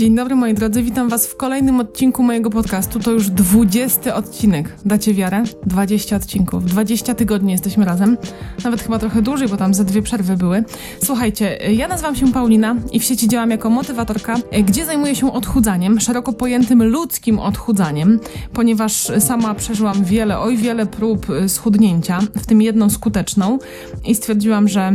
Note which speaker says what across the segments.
Speaker 1: Dzień dobry moi drodzy, witam was w kolejnym odcinku mojego podcastu. To już 20 odcinek. Dacie wiarę? 20 odcinków. 20 tygodni jesteśmy razem. Nawet chyba trochę dłużej, bo tam ze dwie przerwy były. Słuchajcie, ja nazywam się Paulina i w sieci działam jako motywatorka, gdzie zajmuję się odchudzaniem, szeroko pojętym ludzkim odchudzaniem, ponieważ sama przeżyłam wiele, oj wiele prób schudnięcia, w tym jedną skuteczną i stwierdziłam, że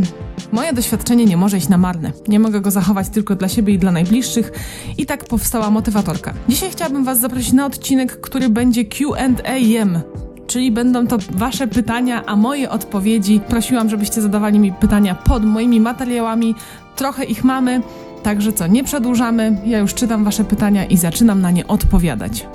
Speaker 1: moje doświadczenie nie może iść na marne. Nie mogę go zachować tylko dla siebie i dla najbliższych i tak powstała motywatorka. Dzisiaj chciałabym Was zaprosić na odcinek, który będzie QA. Czyli będą to Wasze pytania, a moje odpowiedzi. Prosiłam, żebyście zadawali mi pytania pod moimi materiałami. Trochę ich mamy, także co, nie przedłużamy. Ja już czytam Wasze pytania i zaczynam na nie odpowiadać.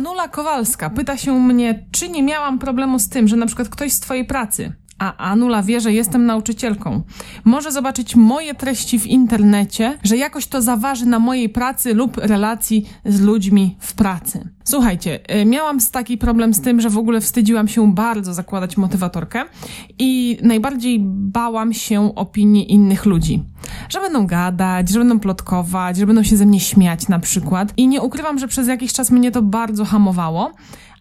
Speaker 1: Anula Kowalska pyta się mnie, czy nie miałam problemu z tym, że na przykład ktoś z Twojej pracy, a Anula wie, że jestem nauczycielką, może zobaczyć moje treści w internecie, że jakoś to zaważy na mojej pracy lub relacji z ludźmi w pracy. Słuchajcie, y, miałam taki problem z tym, że w ogóle wstydziłam się bardzo zakładać motywatorkę i najbardziej bałam się opinii innych ludzi. Że będą gadać, że będą plotkować, że będą się ze mnie śmiać na przykład. I nie ukrywam, że przez jakiś czas mnie to bardzo hamowało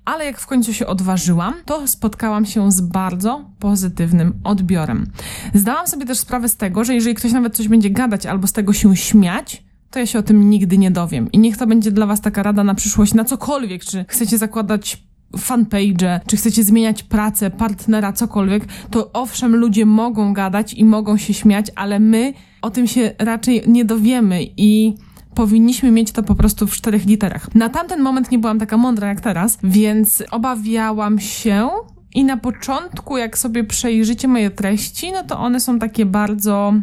Speaker 1: ale jak w końcu się odważyłam, to spotkałam się z bardzo pozytywnym odbiorem. Zdałam sobie też sprawę z tego, że jeżeli ktoś nawet coś będzie gadać albo z tego się śmiać, to ja się o tym nigdy nie dowiem. I niech to będzie dla Was taka rada na przyszłość, na cokolwiek, czy chcecie zakładać fanpage, czy chcecie zmieniać pracę, partnera, cokolwiek, to owszem, ludzie mogą gadać i mogą się śmiać, ale my o tym się raczej nie dowiemy i powinniśmy mieć to po prostu w czterech literach. Na tamten moment nie byłam taka mądra jak teraz, więc obawiałam się i na początku, jak sobie przejrzycie moje treści, no to one są takie bardzo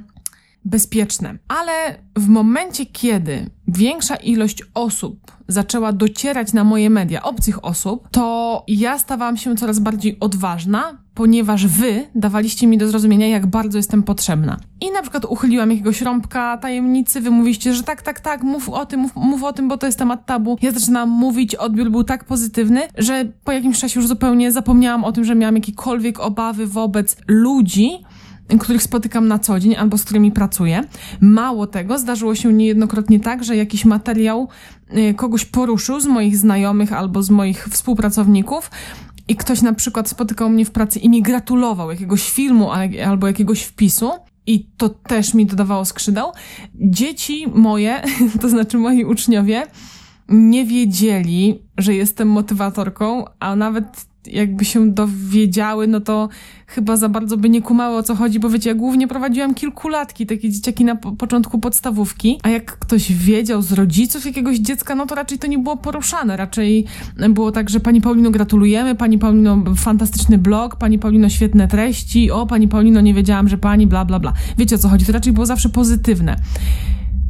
Speaker 1: bezpieczne. Ale w momencie, kiedy większa ilość osób zaczęła docierać na moje media, obcych osób, to ja stawałam się coraz bardziej odważna, ponieważ wy dawaliście mi do zrozumienia, jak bardzo jestem potrzebna. I na przykład uchyliłam jakiegoś rąbka tajemnicy, wy mówiście, że tak, tak, tak, mów o tym, mów, mów o tym, bo to jest temat tabu. Ja zaczynam mówić, odbiór był tak pozytywny, że po jakimś czasie już zupełnie zapomniałam o tym, że miałam jakiekolwiek obawy wobec ludzi, których spotykam na co dzień albo z którymi pracuję. Mało tego, zdarzyło się niejednokrotnie tak, że jakiś materiał y, kogoś poruszył z moich znajomych albo z moich współpracowników. I ktoś na przykład spotykał mnie w pracy i mi gratulował jakiegoś filmu albo jakiegoś wpisu, i to też mi dodawało skrzydeł. Dzieci moje, to znaczy moi uczniowie, nie wiedzieli, że jestem motywatorką, a nawet jakby się dowiedziały, no to chyba za bardzo by nie kumały o co chodzi, bo wiecie, ja głównie prowadziłam kilkulatki, takie dzieciaki na po początku podstawówki, a jak ktoś wiedział z rodziców jakiegoś dziecka, no to raczej to nie było poruszane, raczej było tak, że pani Paulino gratulujemy, pani Paulino fantastyczny blog, pani Paulino świetne treści, o pani Paulino nie wiedziałam, że pani bla bla bla. Wiecie o co chodzi, to raczej było zawsze pozytywne.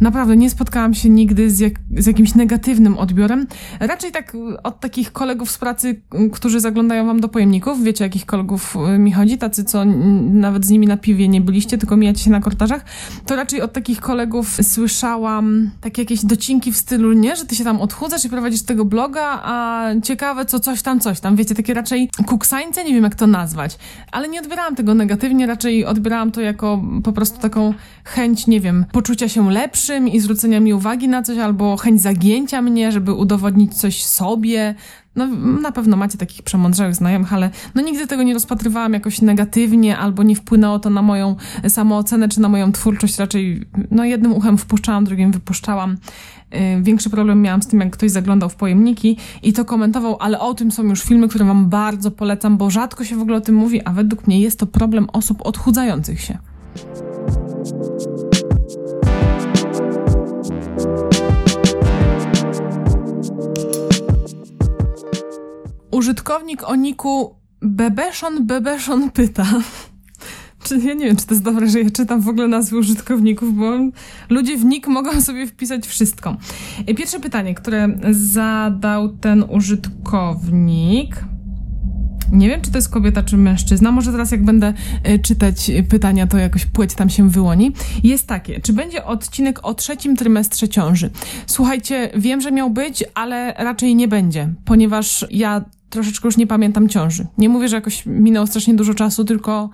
Speaker 1: Naprawdę nie spotkałam się nigdy z, jak, z, jakimś negatywnym odbiorem. Raczej tak od takich kolegów z pracy, którzy zaglądają wam do pojemników. Wiecie, jakich kolegów y, mi chodzi? Tacy, co nawet z nimi na piwie nie byliście, tylko mijacie się na korytarzach. To raczej od takich kolegów słyszałam takie jakieś docinki w stylu, nie? Że ty się tam odchudzasz i prowadzisz tego bloga, a ciekawe, co coś tam, coś tam. Wiecie, takie raczej kuksańce, nie wiem jak to nazwać. Ale nie odbierałam tego negatywnie, raczej odbierałam to jako po prostu taką chęć, nie wiem, poczucia się lepszy lepszym i zwrócenia mi uwagi na coś, albo chęć zagięcia mnie, żeby udowodnić coś sobie. No, na pewno macie takich przemądrzałych znajomych, ale no nigdy tego nie rozpatrywałam jakoś negatywnie, albo nie wpłynęło to na moją samoocenę, czy na moją twórczość. Raczej, no jednym uchem wpuszczałam, drugim wypuszczałam. Y, większy problem miałam z tym, jak ktoś zaglądał w pojemniki i to komentował, ale o tym są już filmy, które Wam bardzo polecam, bo rzadko się w ogóle o tym mówi, a według mnie jest to problem osób odchudzających się. Użytkownik o niku Bebeszon Bebeszon pyta. Ja nie wiem, czy to jest dobre, że ja czytam w ogóle nazwy użytkowników, bo ludzie w nick mogą sobie wpisać wszystko. Pierwsze pytanie, które zadał ten użytkownik. Nie wiem, czy to jest kobieta, czy mężczyzna. Może teraz, jak będę y, czytać pytania, to jakoś płeć tam się wyłoni. Jest takie, czy będzie odcinek o trzecim trymestrze ciąży? Słuchajcie, wiem, że miał być, ale raczej nie będzie, ponieważ ja troszeczkę już nie pamiętam ciąży. Nie mówię, że jakoś minęło strasznie dużo czasu, tylko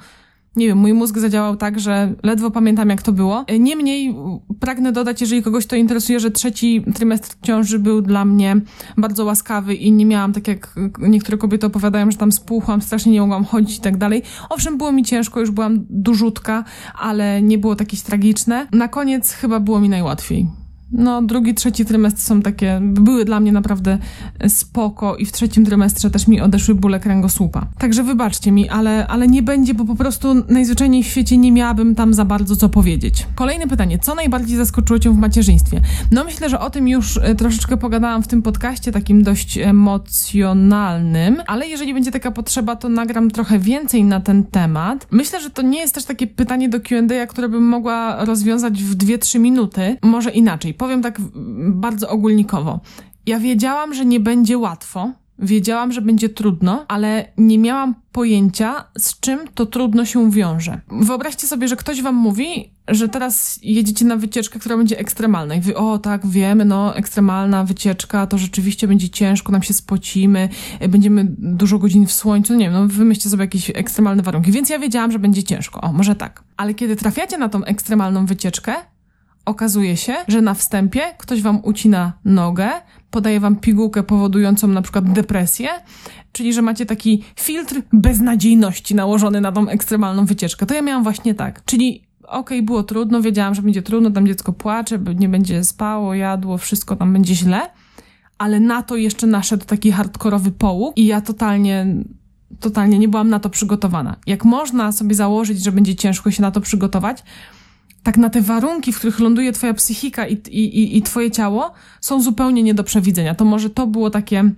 Speaker 1: nie wiem, mój mózg zadziałał tak, że ledwo pamiętam, jak to było. Niemniej pragnę dodać, jeżeli kogoś to interesuje, że trzeci trymestr ciąży był dla mnie bardzo łaskawy i nie miałam, tak jak niektóre kobiety opowiadają, że tam spłuchłam, strasznie nie mogłam chodzić i tak dalej. Owszem, było mi ciężko, już byłam dużutka, ale nie było jakieś tragiczne. Na koniec chyba było mi najłatwiej no, drugi, trzeci trymestr są takie, były dla mnie naprawdę spoko i w trzecim trymestrze też mi odeszły bóle kręgosłupa. Także wybaczcie mi, ale, ale nie będzie, bo po prostu najzwyczajniej w świecie nie miałabym tam za bardzo co powiedzieć. Kolejne pytanie. Co najbardziej zaskoczyło cię w macierzyństwie? No myślę, że o tym już e, troszeczkę pogadałam w tym podcaście, takim dość emocjonalnym, ale jeżeli będzie taka potrzeba, to nagram trochę więcej na ten temat. Myślę, że to nie jest też takie pytanie do Q&A, które bym mogła rozwiązać w 2-3 minuty. Może inaczej powiem tak bardzo ogólnikowo. Ja wiedziałam, że nie będzie łatwo, wiedziałam, że będzie trudno, ale nie miałam pojęcia, z czym to trudno się wiąże. Wyobraźcie sobie, że ktoś wam mówi, że teraz jedziecie na wycieczkę, która będzie ekstremalna. I wy, o tak, wiemy, no, ekstremalna wycieczka, to rzeczywiście będzie ciężko, nam się spocimy, będziemy dużo godzin w słońcu, nie wiem, no wymyślcie sobie jakieś ekstremalne warunki. Więc ja wiedziałam, że będzie ciężko. O, może tak. Ale kiedy trafiacie na tą ekstremalną wycieczkę, okazuje się, że na wstępie ktoś wam ucina nogę, podaje wam pigułkę powodującą na przykład depresję, czyli że macie taki filtr beznadziejności nałożony na tą ekstremalną wycieczkę. To ja miałam właśnie tak. Czyli okej, okay, było trudno, wiedziałam, że będzie trudno, tam dziecko płacze, nie będzie spało, jadło, wszystko tam będzie źle, ale na to jeszcze naszedł taki hardkorowy połóg i ja totalnie totalnie nie byłam na to przygotowana. Jak można sobie założyć, że będzie ciężko się na to przygotować, tak na te warunki, w których ląduje twoja psychika i, i, i twoje ciało, są zupełnie nie do przewidzenia. To może to było takie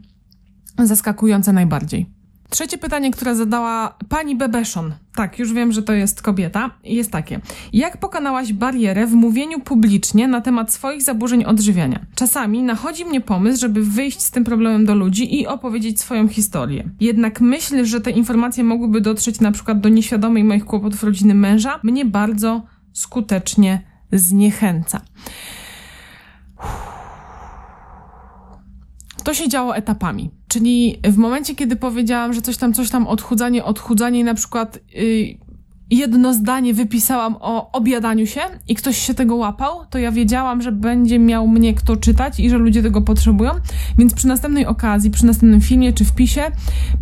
Speaker 1: zaskakujące najbardziej. Trzecie pytanie, które zadała pani Bebeszon, tak, już wiem, że to jest kobieta, jest takie. Jak pokonałaś barierę w mówieniu publicznie na temat swoich zaburzeń odżywiania? Czasami nachodzi mnie pomysł, żeby wyjść z tym problemem do ludzi i opowiedzieć swoją historię. Jednak myśl, że te informacje mogłyby dotrzeć na przykład do nieświadomej moich kłopotów rodziny męża, mnie bardzo skutecznie zniechęca. To się działo etapami. Czyli w momencie, kiedy powiedziałam, że coś tam, coś tam, odchudzanie, odchudzanie i na przykład yy, jedno zdanie wypisałam o obiadaniu się i ktoś się tego łapał, to ja wiedziałam, że będzie miał mnie kto czytać i że ludzie tego potrzebują. Więc przy następnej okazji, przy następnym filmie czy wpisie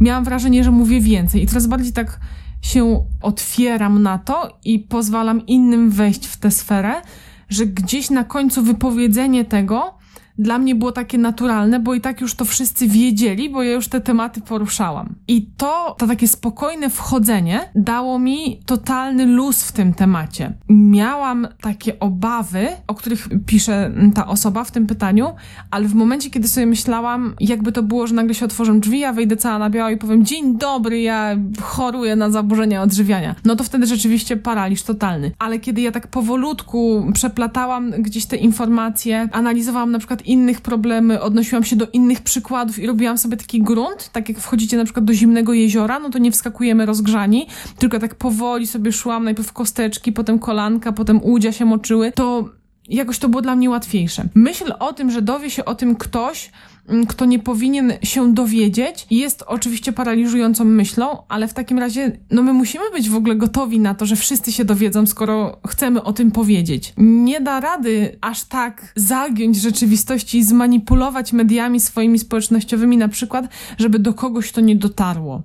Speaker 1: miałam wrażenie, że mówię więcej. I teraz bardziej tak się otwieram na to i pozwalam innym wejść w tę sferę, że gdzieś na końcu wypowiedzenie tego dla mnie było takie naturalne, bo i tak już to wszyscy wiedzieli, bo ja już te tematy poruszałam. I to, to takie spokojne wchodzenie dało mi totalny luz w tym temacie. Miałam takie obawy, o których pisze ta osoba w tym pytaniu, ale w momencie, kiedy sobie myślałam, jakby to było, że nagle się otworzą drzwi, ja wejdę cała na biało i powiem, dzień dobry, ja choruję na zaburzenia odżywiania. No to wtedy rzeczywiście paraliż totalny. Ale kiedy ja tak powolutku przeplatałam gdzieś te informacje, analizowałam na przykład innych problemy, odnosiłam się do innych przykładów i robiłam sobie taki grunt, tak jak wchodzicie na przykład do zimnego jeziora, no to nie wskakujemy rozgrzani, tylko tak powoli sobie szłam, najpierw kosteczki, potem kolanka, potem udzia się moczyły, to jakoś to było dla mnie łatwiejsze. Myśl o tym, że dowie się o tym ktoś, mm, kto nie powinien się dowiedzieć, jest oczywiście paraliżującą myślą, ale w takim razie, no my musimy być w ogóle gotowi na to, że wszyscy się dowiedzą, skoro chcemy o tym powiedzieć. Nie da rady aż tak zagiąć rzeczywistości i zmanipulować mediami swoimi społecznościowymi na przykład, żeby do kogoś to nie dotarło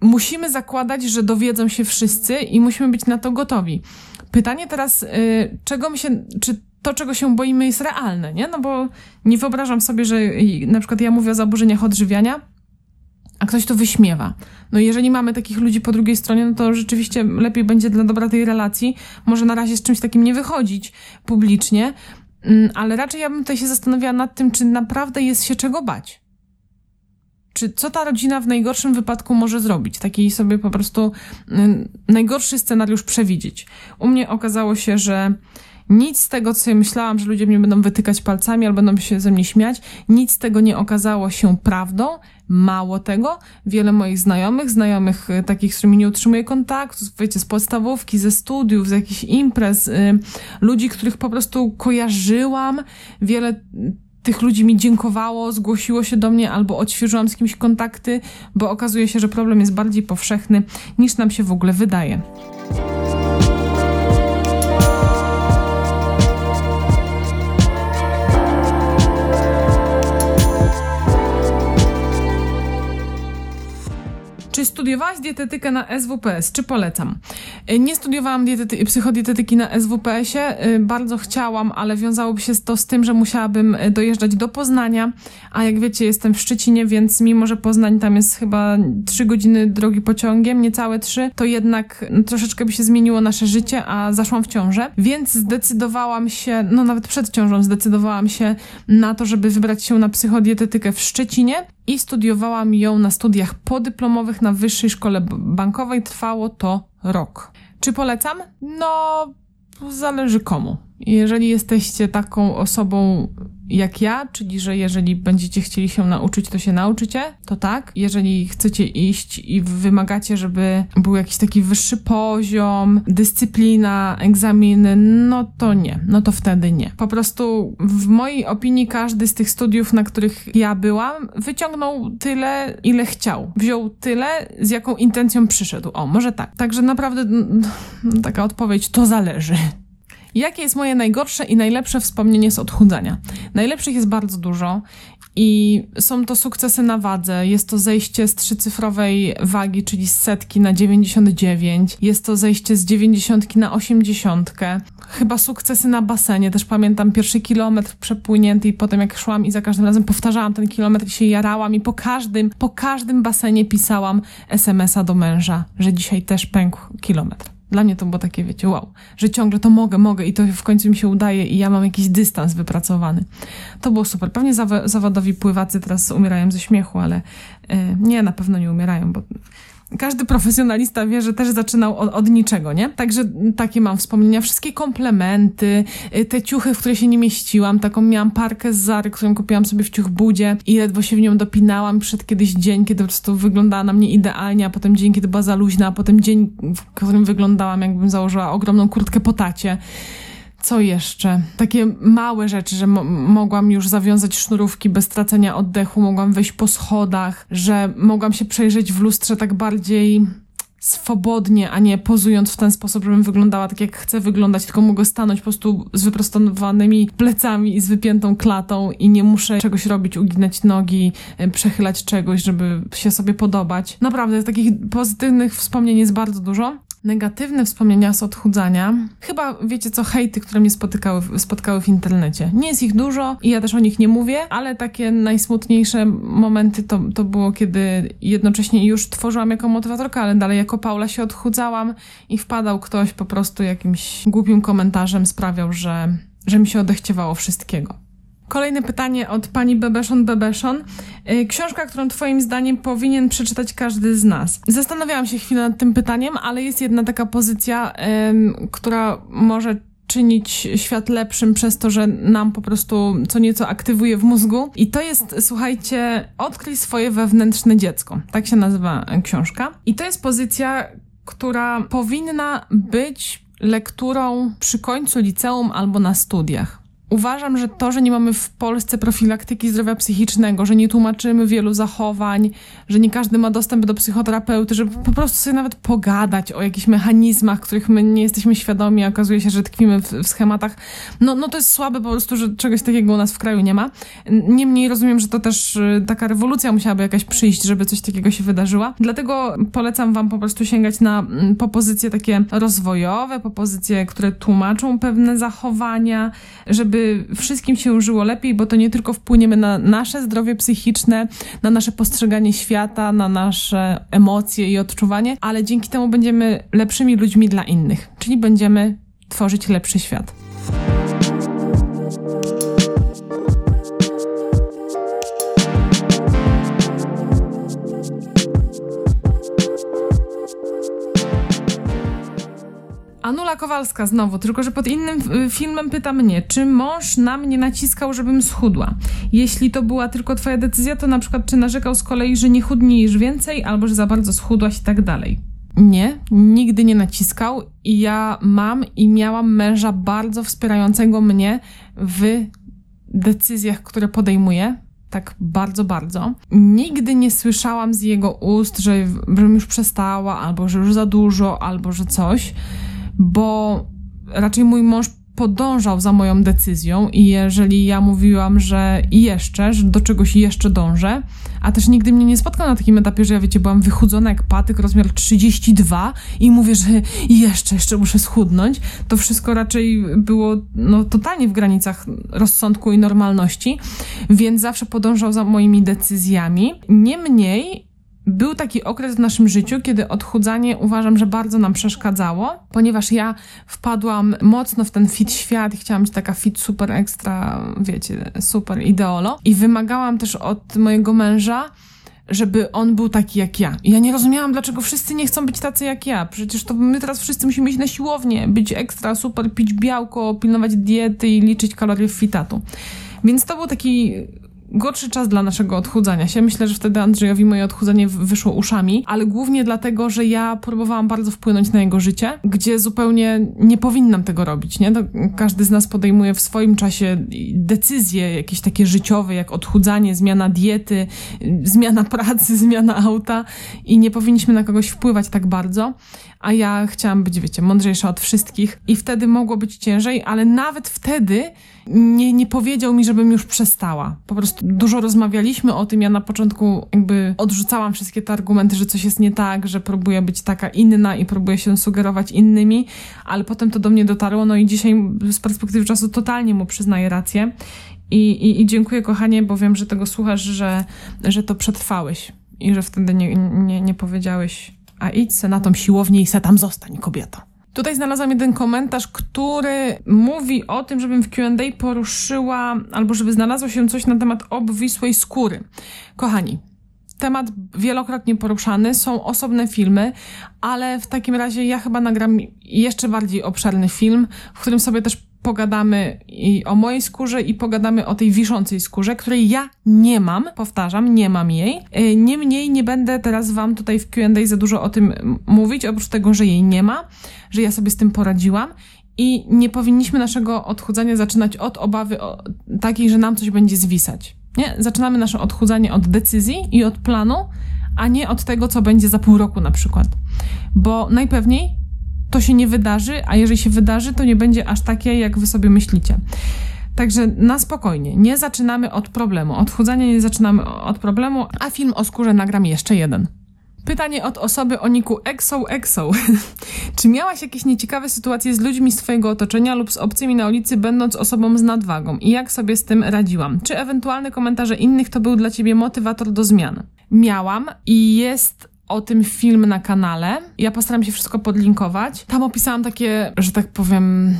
Speaker 1: musimy zakładać, że dowiedzą się wszyscy i musimy być na to gotowi. Pytanie teraz, y, czego my się, czy to, czego się boimy, jest realne, nie? No bo nie wyobrażam sobie, że na przykład ja mówię o zaburzeniach odżywiania, a ktoś to wyśmiewa. No jeżeli mamy takich ludzi po drugiej stronie, no to rzeczywiście lepiej będzie dla dobra tej relacji, może na razie z czymś takim nie wychodzić publicznie, mm, ale raczej ja bym tutaj się zastanawiała nad tym, czy naprawdę jest się czego bać czy co ta rodzina w najgorszym wypadku może zrobić? Taki sobie po prostu y, najgorszy scenariusz przewidzieć. U mnie okazało się, że Nic z tego, co sobie myślałam, że ludzie mnie będą wytykać palcami albo będą się ze mnie śmiać, nic z tego nie okazało się prawdą. Mało tego, wiele moich znajomych, znajomych y, takich, z którymi nie utrzymuję kontaktu, wiecie, z podstawówki, ze studiów, z jakichś imprez, y, ludzi, których po prostu kojarzyłam, wiele tych ludzi mi dziękowało, zgłosiło się do mnie albo odświeżyłam z kimś kontakty, bo okazuje się, że problem jest bardziej powszechny niż nam się w ogóle wydaje. Studiowałaś dietetykę na SWPS? Czy polecam? Y, nie studiowałam dietety- psychodietetyki na SWPS-ie. Y, bardzo chciałam, ale wiązałoby się to z tym, że musiałabym y, dojeżdżać do Poznania, a jak wiecie, jestem w Szczecinie, więc mimo, że Poznań tam jest chyba 3 godziny drogi pociągiem, niecałe 3, to jednak no, troszeczkę by się zmieniło nasze życie, a zaszłam w ciążę, więc zdecydowałam się, no nawet przed ciążą zdecydowałam się na to, żeby wybrać się na psychodietetykę w Szczecinie i studiowałam ją na studiach podyplomowych na Wyższej Szkole Bankowej. Trwało to rok. Czy polecam? No, zależy komu. Jeżeli jesteście taką osobą jak ja, czyli że jeżeli będziecie chcieli się nauczyć, to się nauczycie, to tak. Jeżeli chcecie iść i wymagacie, żeby był jakiś taki wyższy poziom, dyscyplina, egzaminy, no to nie, no to wtedy nie. Po prostu w mojej opinii każdy z tych studiów, na których ja byłam, wyciągnął tyle, ile chciał. Wziął tyle, z jaką intencją przyszedł. O, może tak. Także naprawdę taka odpowiedź, to zależy. Jakie jest moje najgorsze i najlepsze wspomnienie z odchudzania? Najlepszych jest bardzo dużo i są to sukcesy na wadze. Jest to zejście z trzycyfrowej wagi, czyli z setki na 99. Jest to zejście z 90 na 80. Chyba sukcesy na basenie. Też pamiętam pierwszy kilometr przepłynięty i potem jak szłam i za każdym razem powtarzałam ten kilometr i się jarałam i po każdym, po każdym basenie pisałam SMS-a do męża, że dzisiaj też pękł kilometr. Dla mnie to było takie, wiecie, wow, że ciągle to mogę, mogę i to w końcu mi się udaje i ja mam jakiś dystans wypracowany. To było super. Pewnie zawodowi pływacy teraz umierają ze śmiechu, ale yy, nie, na pewno nie umierają, bo każdy profesjonalista wie, że też zaczynał od, od, niczego, nie? Także takie mam wspomnienia. Wszystkie komplementy, y, te ciuchy, w które się nie mieściłam. Taką miałam parkę z Zary, którą kupiłam sobie w ciuch budzie i ledwo się w nią dopinałam. Przed kiedyś dzień, kiedy po prostu wyglądała na mnie idealnie, a potem dzień, kiedy była za luźna, a potem dzień, w którym wyglądałam, jakbym założyła ogromną kurtkę po tacie co jeszcze? Takie małe rzeczy, że mo mogłam już zawiązać sznurówki bez tracenia oddechu, mogłam wejść po schodach, że mogłam się przejrzeć w lustrze tak bardziej swobodnie, a nie pozując w ten sposób, żebym wyglądała tak, jak chcę wyglądać, tylko mogę stanąć po prostu z wyprostowanymi plecami i z wypiętą klatą i nie muszę czegoś robić, uginać nogi, e, przechylać czegoś, żeby się sobie podobać. Naprawdę, takich pozytywnych wspomnień jest bardzo dużo negatywne wspomnienia z odchudzania. Chyba wiecie co, hejty, które mnie spotykały, spotkały w internecie. Nie jest ich dużo i ja też o nich nie mówię, ale takie najsmutniejsze momenty to, to było, kiedy jednocześnie już tworzyłam jako motywatorka, ale dalej jako Paula się odchudzałam i wpadał ktoś po prostu jakimś głupim komentarzem sprawiał, że, że mi się odechciewało wszystkiego. Kolejne pytanie od pani Bebeszon Bebeszon. Y, książka, którą twoim zdaniem powinien przeczytać każdy z nas. Zastanawiałam się chwilę nad tym pytaniem, ale jest jedna taka pozycja, która może czynić świat lepszym przez to, że nam po prostu co nieco aktywuje w mózgu. I to jest, słuchajcie, Odkryj swoje wewnętrzne dziecko. Tak się nazywa książka. I to jest pozycja, która powinna być lekturą przy końcu liceum albo na studiach. Uważam, że to, że nie mamy w Polsce profilaktyki zdrowia psychicznego, że nie tłumaczymy wielu zachowań, że nie każdy ma dostęp do psychoterapeuty, żeby po prostu sobie nawet pogadać o jakichś mechanizmach, których my nie jesteśmy świadomi, a okazuje się, że tkwimy w, w schematach, no, no to jest słabe po prostu, że czegoś takiego u nas w kraju nie ma. Niemniej rozumiem, że to też y, taka rewolucja musiałaby jakaś przyjść, żeby coś takiego się wydarzyła. Dlatego polecam wam po prostu sięgać na mm, pozycje takie rozwojowe, pozycje, które tłumaczą pewne zachowania, żeby żeby wszystkim się żyło lepiej, bo to nie tylko wpłyniemy na nasze zdrowie psychiczne, na nasze postrzeganie świata, na nasze emocje i odczuwanie, ale dzięki temu będziemy lepszymi ludźmi dla innych, czyli będziemy tworzyć lepszy świat. Anula Kowalska znowu, tylko że pod innym y, filmem pyta mnie, czy mąż na mnie naciskał, żebym schudła. Jeśli to była tylko twoja decyzja, to na przykład czy narzekał z kolei, że nie chudniejesz więcej, albo że za bardzo schudłaś i tak dalej. Nie, nigdy nie naciskał i ja mam i miałam męża bardzo wspierającego mnie w decyzjach, które podejmuję. Tak bardzo, bardzo. Nigdy nie słyszałam z jego ust, że, żebym już przestała, albo że już za dużo, albo że coś, bo raczej mój mąż podążał za moją decyzją i jeżeli ja mówiłam, że jeszcze, że do czegoś jeszcze dążę, a też nigdy mnie nie spotkał na takim etapie, że ja wiecie, byłam wychudzona jak patyk, rozmiar 32 i mówię, że jeszcze, jeszcze muszę schudnąć, to wszystko raczej było no, totalnie w granicach rozsądku i normalności, więc zawsze podążał za moimi decyzjami. Niemniej był taki okres w naszym życiu, kiedy odchudzanie uważam, że bardzo nam przeszkadzało, ponieważ ja wpadłam mocno w ten fit świat i chciałam być taka fit super ekstra, wiecie, super ideolo. I wymagałam też od mojego męża, żeby on był taki jak ja. I ja nie rozumiałam, dlaczego wszyscy nie chcą być tacy jak ja. Przecież to my teraz wszyscy musimy iść na siłownię, być ekstra, super, pić białko, pilnować diety i liczyć kalorie fitatu. Więc to był taki gorszy czas dla naszego odchudzania się. Myślę, że wtedy Andrzejowi moje odchudzanie wyszło uszami, ale głównie dlatego, że ja próbowałam bardzo wpłynąć na jego życie, gdzie zupełnie nie powinnam tego robić, nie? To każdy z nas podejmuje w swoim czasie decyzje jakieś takie życiowe, jak odchudzanie, zmiana diety, zmiana pracy, zmiana auta i nie powinniśmy na kogoś wpływać tak bardzo, a ja chciałam być, wiecie, mądrzejsza od wszystkich i wtedy mogło być ciężej, ale nawet wtedy nie, nie powiedział mi, żebym już przestała. Po prostu dużo rozmawialiśmy o tym. Ja na początku jakby odrzucałam wszystkie te argumenty, że coś jest nie tak, że próbuję być taka inna i próbuję się sugerować innymi, ale potem to do mnie dotarło. No i dzisiaj z perspektywy czasu totalnie mu przyznaję rację. I, i, i dziękuję, kochanie, bo wiem, że tego słuchasz, że, że to przetrwałeś i że wtedy nie, nie, nie powiedziałeś, a idź se na tą siłownię i se tam zostań, kobieto. Tutaj znalazłam jeden komentarz, który mówi o tym, żebym w QA poruszyła, albo żeby znalazło się coś na temat obwisłej skóry. Kochani, temat wielokrotnie poruszany, są osobne filmy, ale w takim razie ja chyba nagram jeszcze bardziej obszerny film, w którym sobie też pogadamy i o mojej skórze i pogadamy o tej wiszącej skórze, której ja nie mam, powtarzam, nie mam jej. E, niemniej nie będę teraz wam tutaj w Q&A za dużo o tym mówić, oprócz tego, że jej nie ma, że ja sobie z tym poradziłam i nie powinniśmy naszego odchudzania zaczynać od obawy takiej, że nam coś będzie zwisać. Nie? Zaczynamy nasze odchudzanie od decyzji i od planu, a nie od tego, co będzie za pół roku na przykład. Bo najpewniej to się nie wydarzy, a jeżeli się wydarzy, to nie będzie aż takie, jak wy sobie myślicie. Także na spokojnie, nie zaczynamy od problemu. Odchudzanie nie zaczynamy od problemu, a film o skórze nagram jeszcze jeden. Pytanie od osoby o niku EXO EXO. Czy miałaś jakieś nieciekawe sytuacje z ludźmi z twojego otoczenia lub z obcymi na ulicy, będąc osobą z nadwagą? I jak sobie z tym radziłam? Czy ewentualne komentarze innych to był dla ciebie motywator do zmian? Miałam i jest o tym film na kanale. Ja postaram się wszystko podlinkować. Tam opisałam takie, że tak powiem,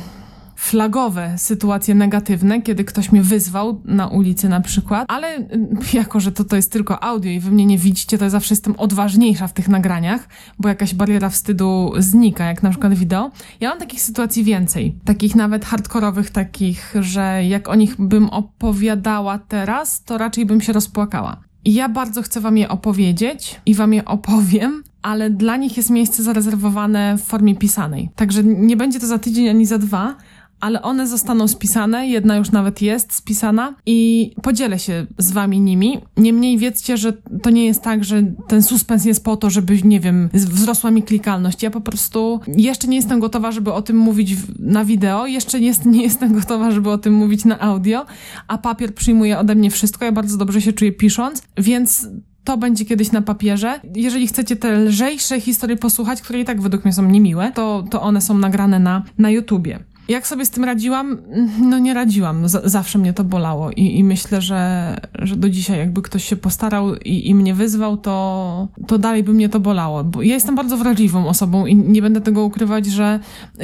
Speaker 1: flagowe sytuacje negatywne, kiedy ktoś mnie wyzwał na ulicy na przykład, ale mm, jako, że to, to jest tylko audio i wy mnie nie widzicie, to zawsze jestem odważniejsza w tych nagraniach, bo jakaś bariera wstydu znika, jak na przykład wideo. Ja mam takich sytuacji więcej, takich nawet hardkorowych, takich, że jak o nich bym opowiadała teraz, to raczej bym się rozpłakała. Ja bardzo chcę Wam je opowiedzieć i Wam je opowiem, ale dla nich jest miejsce zarezerwowane w formie pisanej. Także nie będzie to za tydzień ani za dwa, ale one zostaną spisane, jedna już nawet jest spisana i podzielę się z wami nimi. Niemniej wiedzcie, że to nie jest tak, że ten suspens jest po to, żeby, nie wiem, wzrosła mi klikalność. Ja po prostu jeszcze nie jestem gotowa, żeby o tym mówić na wideo, jeszcze nie, nie jestem gotowa, żeby o tym mówić na audio, a papier przyjmuje ode mnie wszystko, ja bardzo dobrze się czuję pisząc, więc to będzie kiedyś na papierze. Jeżeli chcecie te lżejsze historie posłuchać, które i tak według mnie są niemiłe, to, to one są nagrane na, na YouTubie. Jak sobie z tym radziłam? No nie radziłam. Z zawsze mnie to bolało I, i, myślę, że, że do dzisiaj jakby ktoś się postarał i, i mnie wyzwał, to, to dalej by mnie to bolało. Bo ja jestem bardzo wrażliwą osobą i nie będę tego ukrywać, że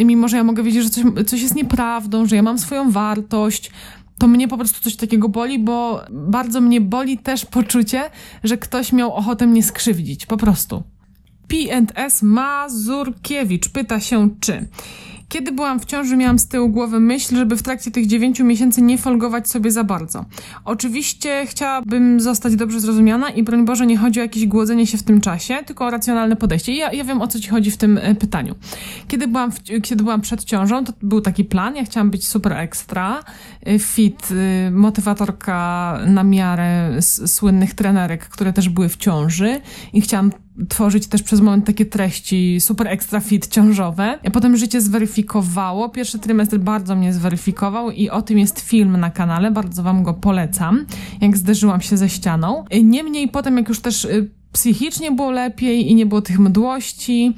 Speaker 1: mimo, że ja mogę wiedzieć, że coś, coś jest nieprawdą, że ja mam swoją wartość, to mnie po prostu coś takiego boli, bo bardzo mnie boli też poczucie, że ktoś miał ochotę mnie skrzywdzić. Po prostu. P&S Mazurkiewicz pyta się, czy Kiedy byłam w ciąży, miałam z tyłu głowy myśl, żeby w trakcie tych dziewięciu miesięcy nie folgować sobie za bardzo. Oczywiście chciałabym zostać dobrze zrozumiana i broń Boże nie chodzi o jakieś głodzenie się w tym czasie, tylko o racjonalne podejście. I ja, ja wiem o co ci chodzi w tym e, pytaniu. Kiedy byłam, w, kiedy byłam przed ciążą, to był taki plan, ja chciałam być super ekstra, e, fit, e, motywatorka na miarę słynnych trenerek, które też były w ciąży i chciałam tworzyć też przez moment takie treści super extra fit ciążowe. Potem życie zweryfikowało. Pierwszy trymestr bardzo mnie zweryfikował i o tym jest film na kanale, bardzo wam go polecam, jak zderzyłam się ze ścianą. Niemniej potem, jak już też y, psychicznie było lepiej i nie było tych mdłości,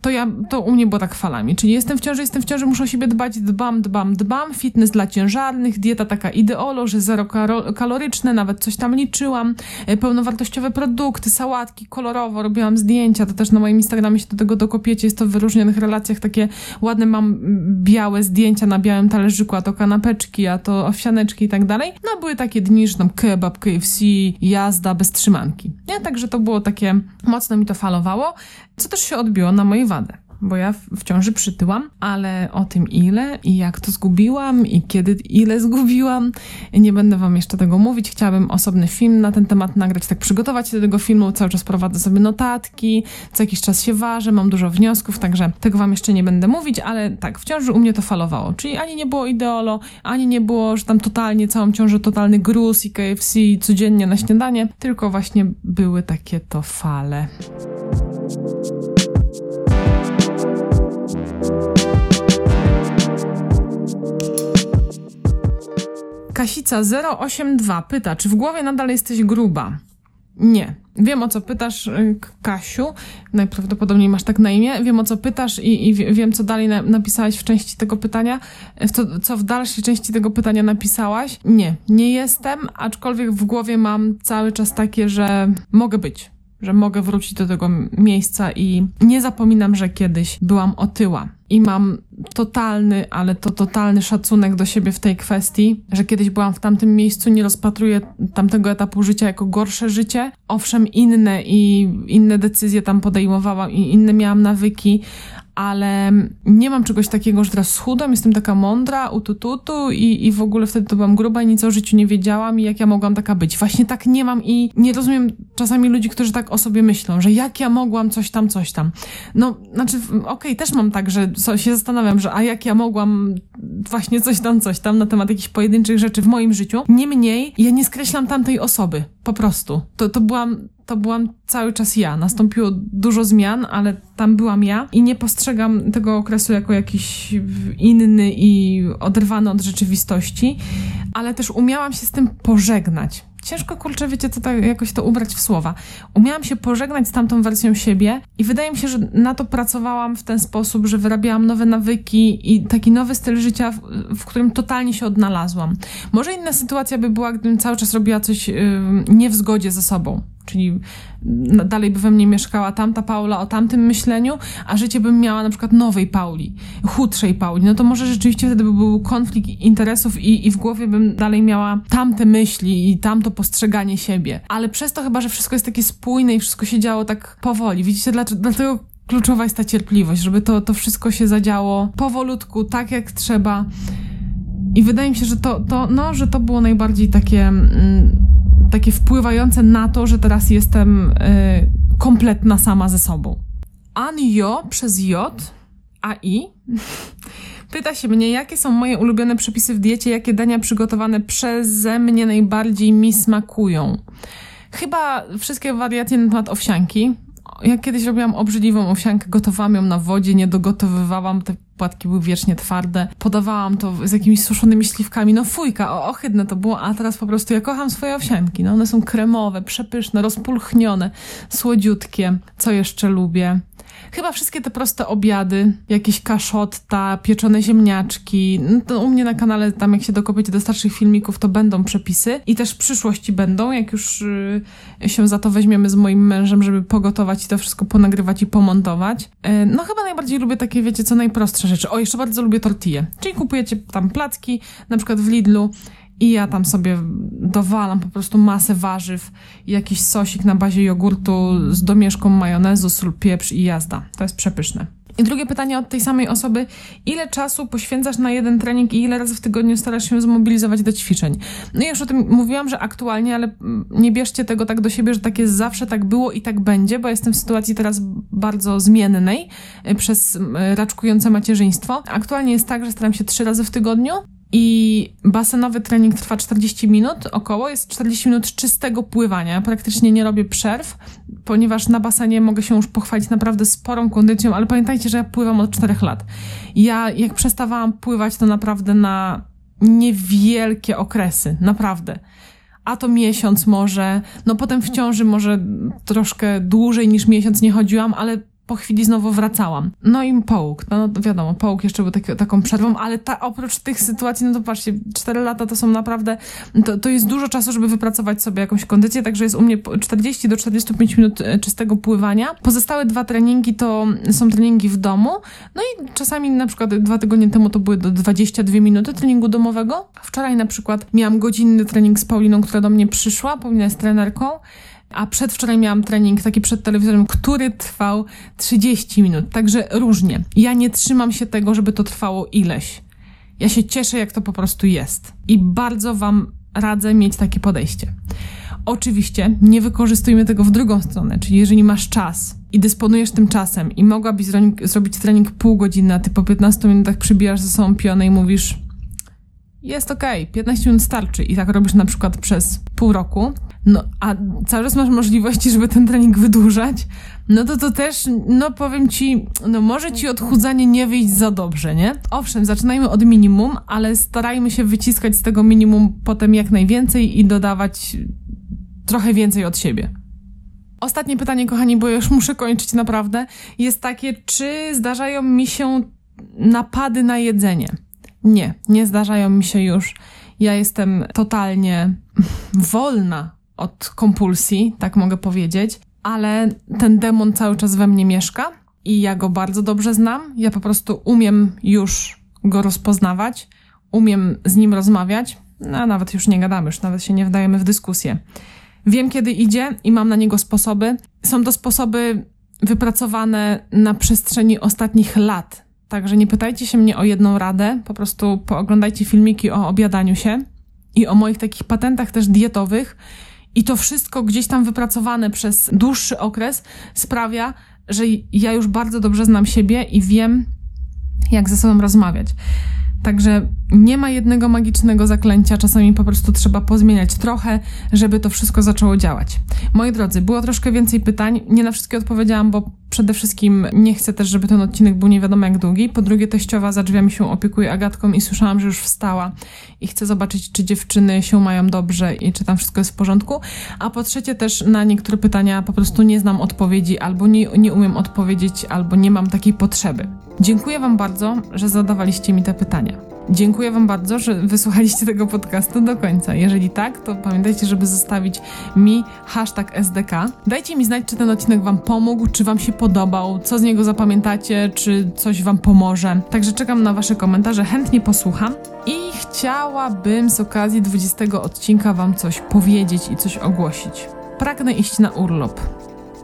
Speaker 1: to ja, to u mnie było tak falami. Czyli jestem w ciąży, jestem w ciąży, muszę o siebie dbać, dbam, dbam, dbam. Fitness dla ciężarnych, dieta taka ideolo, że zero kaloryczne, nawet coś tam liczyłam. E, pełnowartościowe produkty, sałatki, kolorowo, robiłam zdjęcia, to też na moim Instagramie się do tego dokopiecie. Jest to w wyróżnionych relacjach takie ładne, mam białe zdjęcia na białym talerzyku, a to kanapeczki, a to owsianeczki i tak dalej. No były takie dni, że tam kebab, KFC, jazda bez trzymanki. Nie? Także to było takie, mocno mi to falowało co też się odbiło na mojej wadę bo ja w ciąży przytyłam, ale o tym ile i jak to zgubiłam i kiedy ile zgubiłam, nie będę wam jeszcze tego mówić. Chciałabym osobny film na ten temat nagrać, tak przygotować się do tego filmu, cały czas prowadzę sobie notatki, co jakiś czas się ważę, mam dużo wniosków, także tego wam jeszcze nie będę mówić, ale tak, w ciąży u mnie to falowało, czyli ani nie było ideolo, ani nie było, że tam totalnie całą ciążę totalny gruz i KFC codziennie na śniadanie, tylko właśnie były takie to fale. Kasica 082 pyta, czy w głowie nadal jesteś gruba? Nie. Wiem o co pytasz, y, Kasiu. Najprawdopodobniej masz tak na imię. Wiem o co pytasz i, i wiem, co dalej na, napisałaś w części tego pytania. Co w dalszej części tego pytania napisałaś? Nie, nie jestem, aczkolwiek w głowie mam cały czas takie, że mogę być że mogę wrócić do tego miejsca i nie zapominam, że kiedyś byłam otyła. I mam totalny, ale to totalny szacunek do siebie w tej kwestii, że kiedyś byłam w tamtym miejscu, nie rozpatruję tamtego etapu życia jako gorsze życie. Owszem, inne i inne decyzje tam podejmowałam i inne miałam nawyki, ale nie mam czegoś takiego, że teraz schudam, jestem taka mądra, utututu i, i w ogóle wtedy to byłam gruba i nic o życiu nie wiedziałam i jak ja mogłam taka być. Właśnie tak nie mam i nie rozumiem czasami ludzi, którzy tak o sobie myślą, że jak ja mogłam coś tam, coś tam. No, znaczy, okej, okay, też mam tak, że się zastanawiam, że a jak ja mogłam właśnie coś tam, coś tam na temat jakichś pojedynczych rzeczy w moim życiu. Niemniej, ja nie skreślam tamtej osoby. Po prostu. To, to byłam to byłam cały czas ja. Nastąpiło dużo zmian, ale tam byłam ja i nie postrzegam tego okresu jako jakiś inny i oderwany od rzeczywistości, ale też umiałam się z tym pożegnać. Ciężko, kurczę, wiecie, co tak jakoś to ubrać w słowa. Umiałam się pożegnać z tamtą wersją siebie i wydaje mi się, że na to pracowałam w ten sposób, że wyrabiałam nowe nawyki i taki nowy styl życia, w, w którym totalnie się odnalazłam. Może inna sytuacja by była, gdybym cały czas robiła coś yy, nie w zgodzie ze sobą czyli dalej by we mnie mieszkała tamta Paula o tamtym myśleniu, a życie bym miała na przykład nowej Pauli, chudszej Pauli, no to może rzeczywiście wtedy by był konflikt interesów i, i w głowie bym dalej miała tamte myśli i tamto postrzeganie siebie. Ale przez to chyba, że wszystko jest takie spójne i wszystko się działo tak powoli. Widzicie, dlatego kluczowa jest ta cierpliwość, żeby to, to wszystko się zadziało powolutku, tak jak trzeba. I wydaje mi się, że to, to, no, że to było najbardziej takie mm, takie wpływające na to, że teraz jestem y, kompletna sama ze sobą. Anjo przez J, a I pyta się mnie, jakie są moje ulubione przepisy w diecie, jakie dania przygotowane przeze mnie najbardziej mi smakują. Chyba wszystkie wariacje na temat owsianki. Ja kiedyś robiłam obrzydliwą owsiankę, gotowałam ją na wodzie, nie dogotowywałam, te płatki były wiecznie twarde. Podawałam to z jakimiś suszonymi śliwkami. No fujka, o, ohydne to było, a teraz po prostu ja kocham swoje owsianki. No one są kremowe, przepyszne, rozpulchnione, słodziutkie. Co jeszcze lubię? Chyba wszystkie te proste obiady, jakieś kaszotta, pieczone ziemniaczki. No u mnie na kanale, tam jak się dokopiecie do starszych filmików, to będą przepisy i też w przyszłości będą, jak już yy, się za to weźmiemy z moim mężem, żeby pogotować i to wszystko ponagrywać i pomontować. Yy, no chyba najbardziej lubię takie, wiecie, co najprostsze rzeczy. O, jeszcze bardzo lubię tortille. Czyli kupujecie tam placki, na przykład w Lidlu i ja tam sobie dowalam po prostu masę warzyw jakiś sosik na bazie jogurtu z domieszką majonezu, sól, pieprz i jazda. To jest przepyszne. I drugie pytanie od tej samej osoby, ile czasu poświęcasz na jeden trening i ile razy w tygodniu starasz się zmobilizować do ćwiczeń? No i już o tym mówiłam, że aktualnie, ale mm, nie bierzcie tego tak do siebie, że tak jest zawsze, tak było i tak będzie, bo jestem w sytuacji teraz bardzo zmiennej y, przez y, raczkujące macierzyństwo. Aktualnie jest tak, że staram się trzy razy w tygodniu, i basenowy trening trwa 40 minut około, jest 40 minut czystego pływania. Praktycznie nie robię przerw, ponieważ na basenie mogę się już pochwalić naprawdę sporą kondycją, ale pamiętajcie, że ja pływam od 4 lat. Ja jak przestawałam pływać, to naprawdę na niewielkie okresy, naprawdę. A to miesiąc może, no potem w ciąży może troszkę dłużej niż miesiąc nie chodziłam, ale po chwili znowu wracałam. No i połóg, no, wiadomo, połóg jeszcze był taki, taką przerwą, ale ta, oprócz tych sytuacji, no to patrzcie, 4 lata to są naprawdę, to, to jest dużo czasu, żeby wypracować sobie jakąś kondycję, także jest u mnie 40 do 45 minut e, czystego pływania. Pozostałe dwa treningi to są treningi w domu, no i czasami na przykład dwa tygodnie temu to były do 22 minuty treningu domowego. Wczoraj na przykład miałam godzinny trening z Pauliną, która do mnie przyszła, Paulina jest trenerką, a przedwczoraj miałam trening taki przed telewizorem, który trwał 30 minut, także różnie. Ja nie trzymam się tego, żeby to trwało ileś. Ja się cieszę, jak to po prostu jest. I bardzo Wam radzę mieć takie podejście. Oczywiście nie wykorzystujmy tego w drugą stronę, czyli jeżeli masz czas i dysponujesz tym czasem i mogłabyś zrobić trening pół godziny, a ty po 15 minutach przybijasz ze sobą pionę i mówisz jest okej, okay, 15 minut starczy i tak robisz na przykład przez pół roku, no a cały czas masz możliwości, żeby ten trening wydłużać, no to to też, no powiem ci, no może ci odchudzanie nie wyjść za dobrze, nie? Owszem, zaczynajmy od minimum, ale starajmy się wyciskać z tego minimum potem jak najwięcej i dodawać trochę więcej od siebie. Ostatnie pytanie, kochani, bo już muszę kończyć naprawdę, jest takie, czy zdarzają mi się napady na jedzenie? Nie, nie zdarzają mi się już. Ja jestem totalnie wolna od kompulsji, tak mogę powiedzieć, ale ten demon cały czas we mnie mieszka i ja go bardzo dobrze znam. Ja po prostu umiem już go rozpoznawać, umiem z nim rozmawiać, no, a nawet już nie gadamy, już nawet się nie wdajemy w dyskusję. Wiem, kiedy idzie i mam na niego sposoby. Są to sposoby wypracowane na przestrzeni ostatnich lat. Także nie pytajcie się mnie o jedną radę, po prostu pooglądajcie filmiki o obiadaniu się i o moich takich patentach też dietowych i to wszystko gdzieś tam wypracowane przez dłuższy okres sprawia, że ja już bardzo dobrze znam siebie i wiem, jak ze sobą rozmawiać. Także nie ma jednego magicznego zaklęcia, czasami po prostu trzeba pozmieniać trochę, żeby to wszystko zaczęło działać. Moi drodzy, było troszkę więcej pytań. Nie na wszystkie odpowiedziałam, bo przede wszystkim nie chcę też, żeby ten odcinek był nie wiadomo jak długi. Po drugie, teściowa za drzwiami się opiekuje Agatką i słyszałam, że już wstała i chcę zobaczyć, czy dziewczyny się mają dobrze i czy tam wszystko jest w porządku. A po trzecie, też na niektóre pytania po prostu nie znam odpowiedzi, albo nie, nie umiem odpowiedzieć, albo nie mam takiej potrzeby. Dziękuję Wam bardzo, że zadawaliście mi te pytania. Dziękuję Wam bardzo, że wysłuchaliście tego podcastu do końca. Jeżeli tak, to pamiętajcie, żeby zostawić mi hashtag SDK. Dajcie mi znać, czy ten odcinek Wam pomógł, czy Wam się podobał, co z niego zapamiętacie, czy coś Wam pomoże. Także czekam na Wasze komentarze, chętnie posłucham. I chciałabym z okazji 20 odcinka Wam coś powiedzieć i coś ogłosić. Pragnę iść na urlop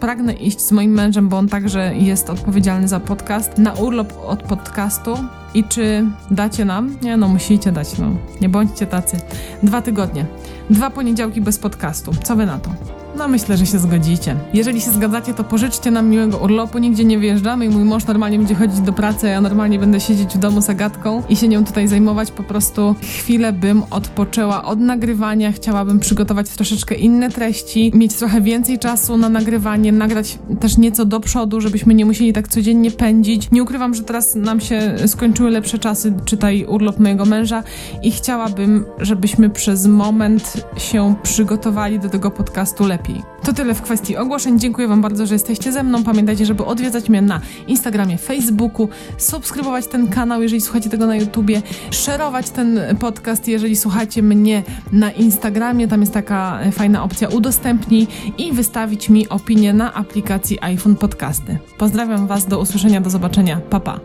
Speaker 1: pragnę iść z moim mężem, bo on także jest odpowiedzialny za podcast, na urlop od podcastu. I czy dacie nam? Nie, no musicie dać, no. Nie bądźcie tacy. Dwa tygodnie. Dwa poniedziałki bez podcastu. Co wy na to? No myślę, że się zgodzicie. Jeżeli się zgadzacie, to pożyczcie nam miłego urlopu, nigdzie nie wyjeżdżamy i mój mąż normalnie będzie chodzić do pracy, a ja normalnie będę siedzieć w domu z Agatką i się nią tutaj zajmować. Po prostu chwilę bym odpoczęła od nagrywania, chciałabym przygotować troszeczkę inne treści, mieć trochę więcej czasu na nagrywanie, nagrać też nieco do przodu, żebyśmy nie musieli tak codziennie pędzić. Nie ukrywam, że teraz nam się skończyły lepsze czasy, czytaj urlop mojego męża i chciałabym, żebyśmy przez moment się przygotowali do tego podcastu lepiej lepiej. To tyle w kwestii ogłoszeń. Dziękuję Wam bardzo, że jesteście ze mną. Pamiętajcie, żeby odwiedzać mnie na Instagramie, Facebooku, subskrybować ten kanał, jeżeli słuchacie tego na YouTubie, szerować ten podcast, jeżeli słuchacie mnie na Instagramie. Tam jest taka fajna opcja udostępnij i wystawić mi opinię na aplikacji iPhone Podcasty. Pozdrawiam Was, do usłyszenia, do zobaczenia. Pa, pa.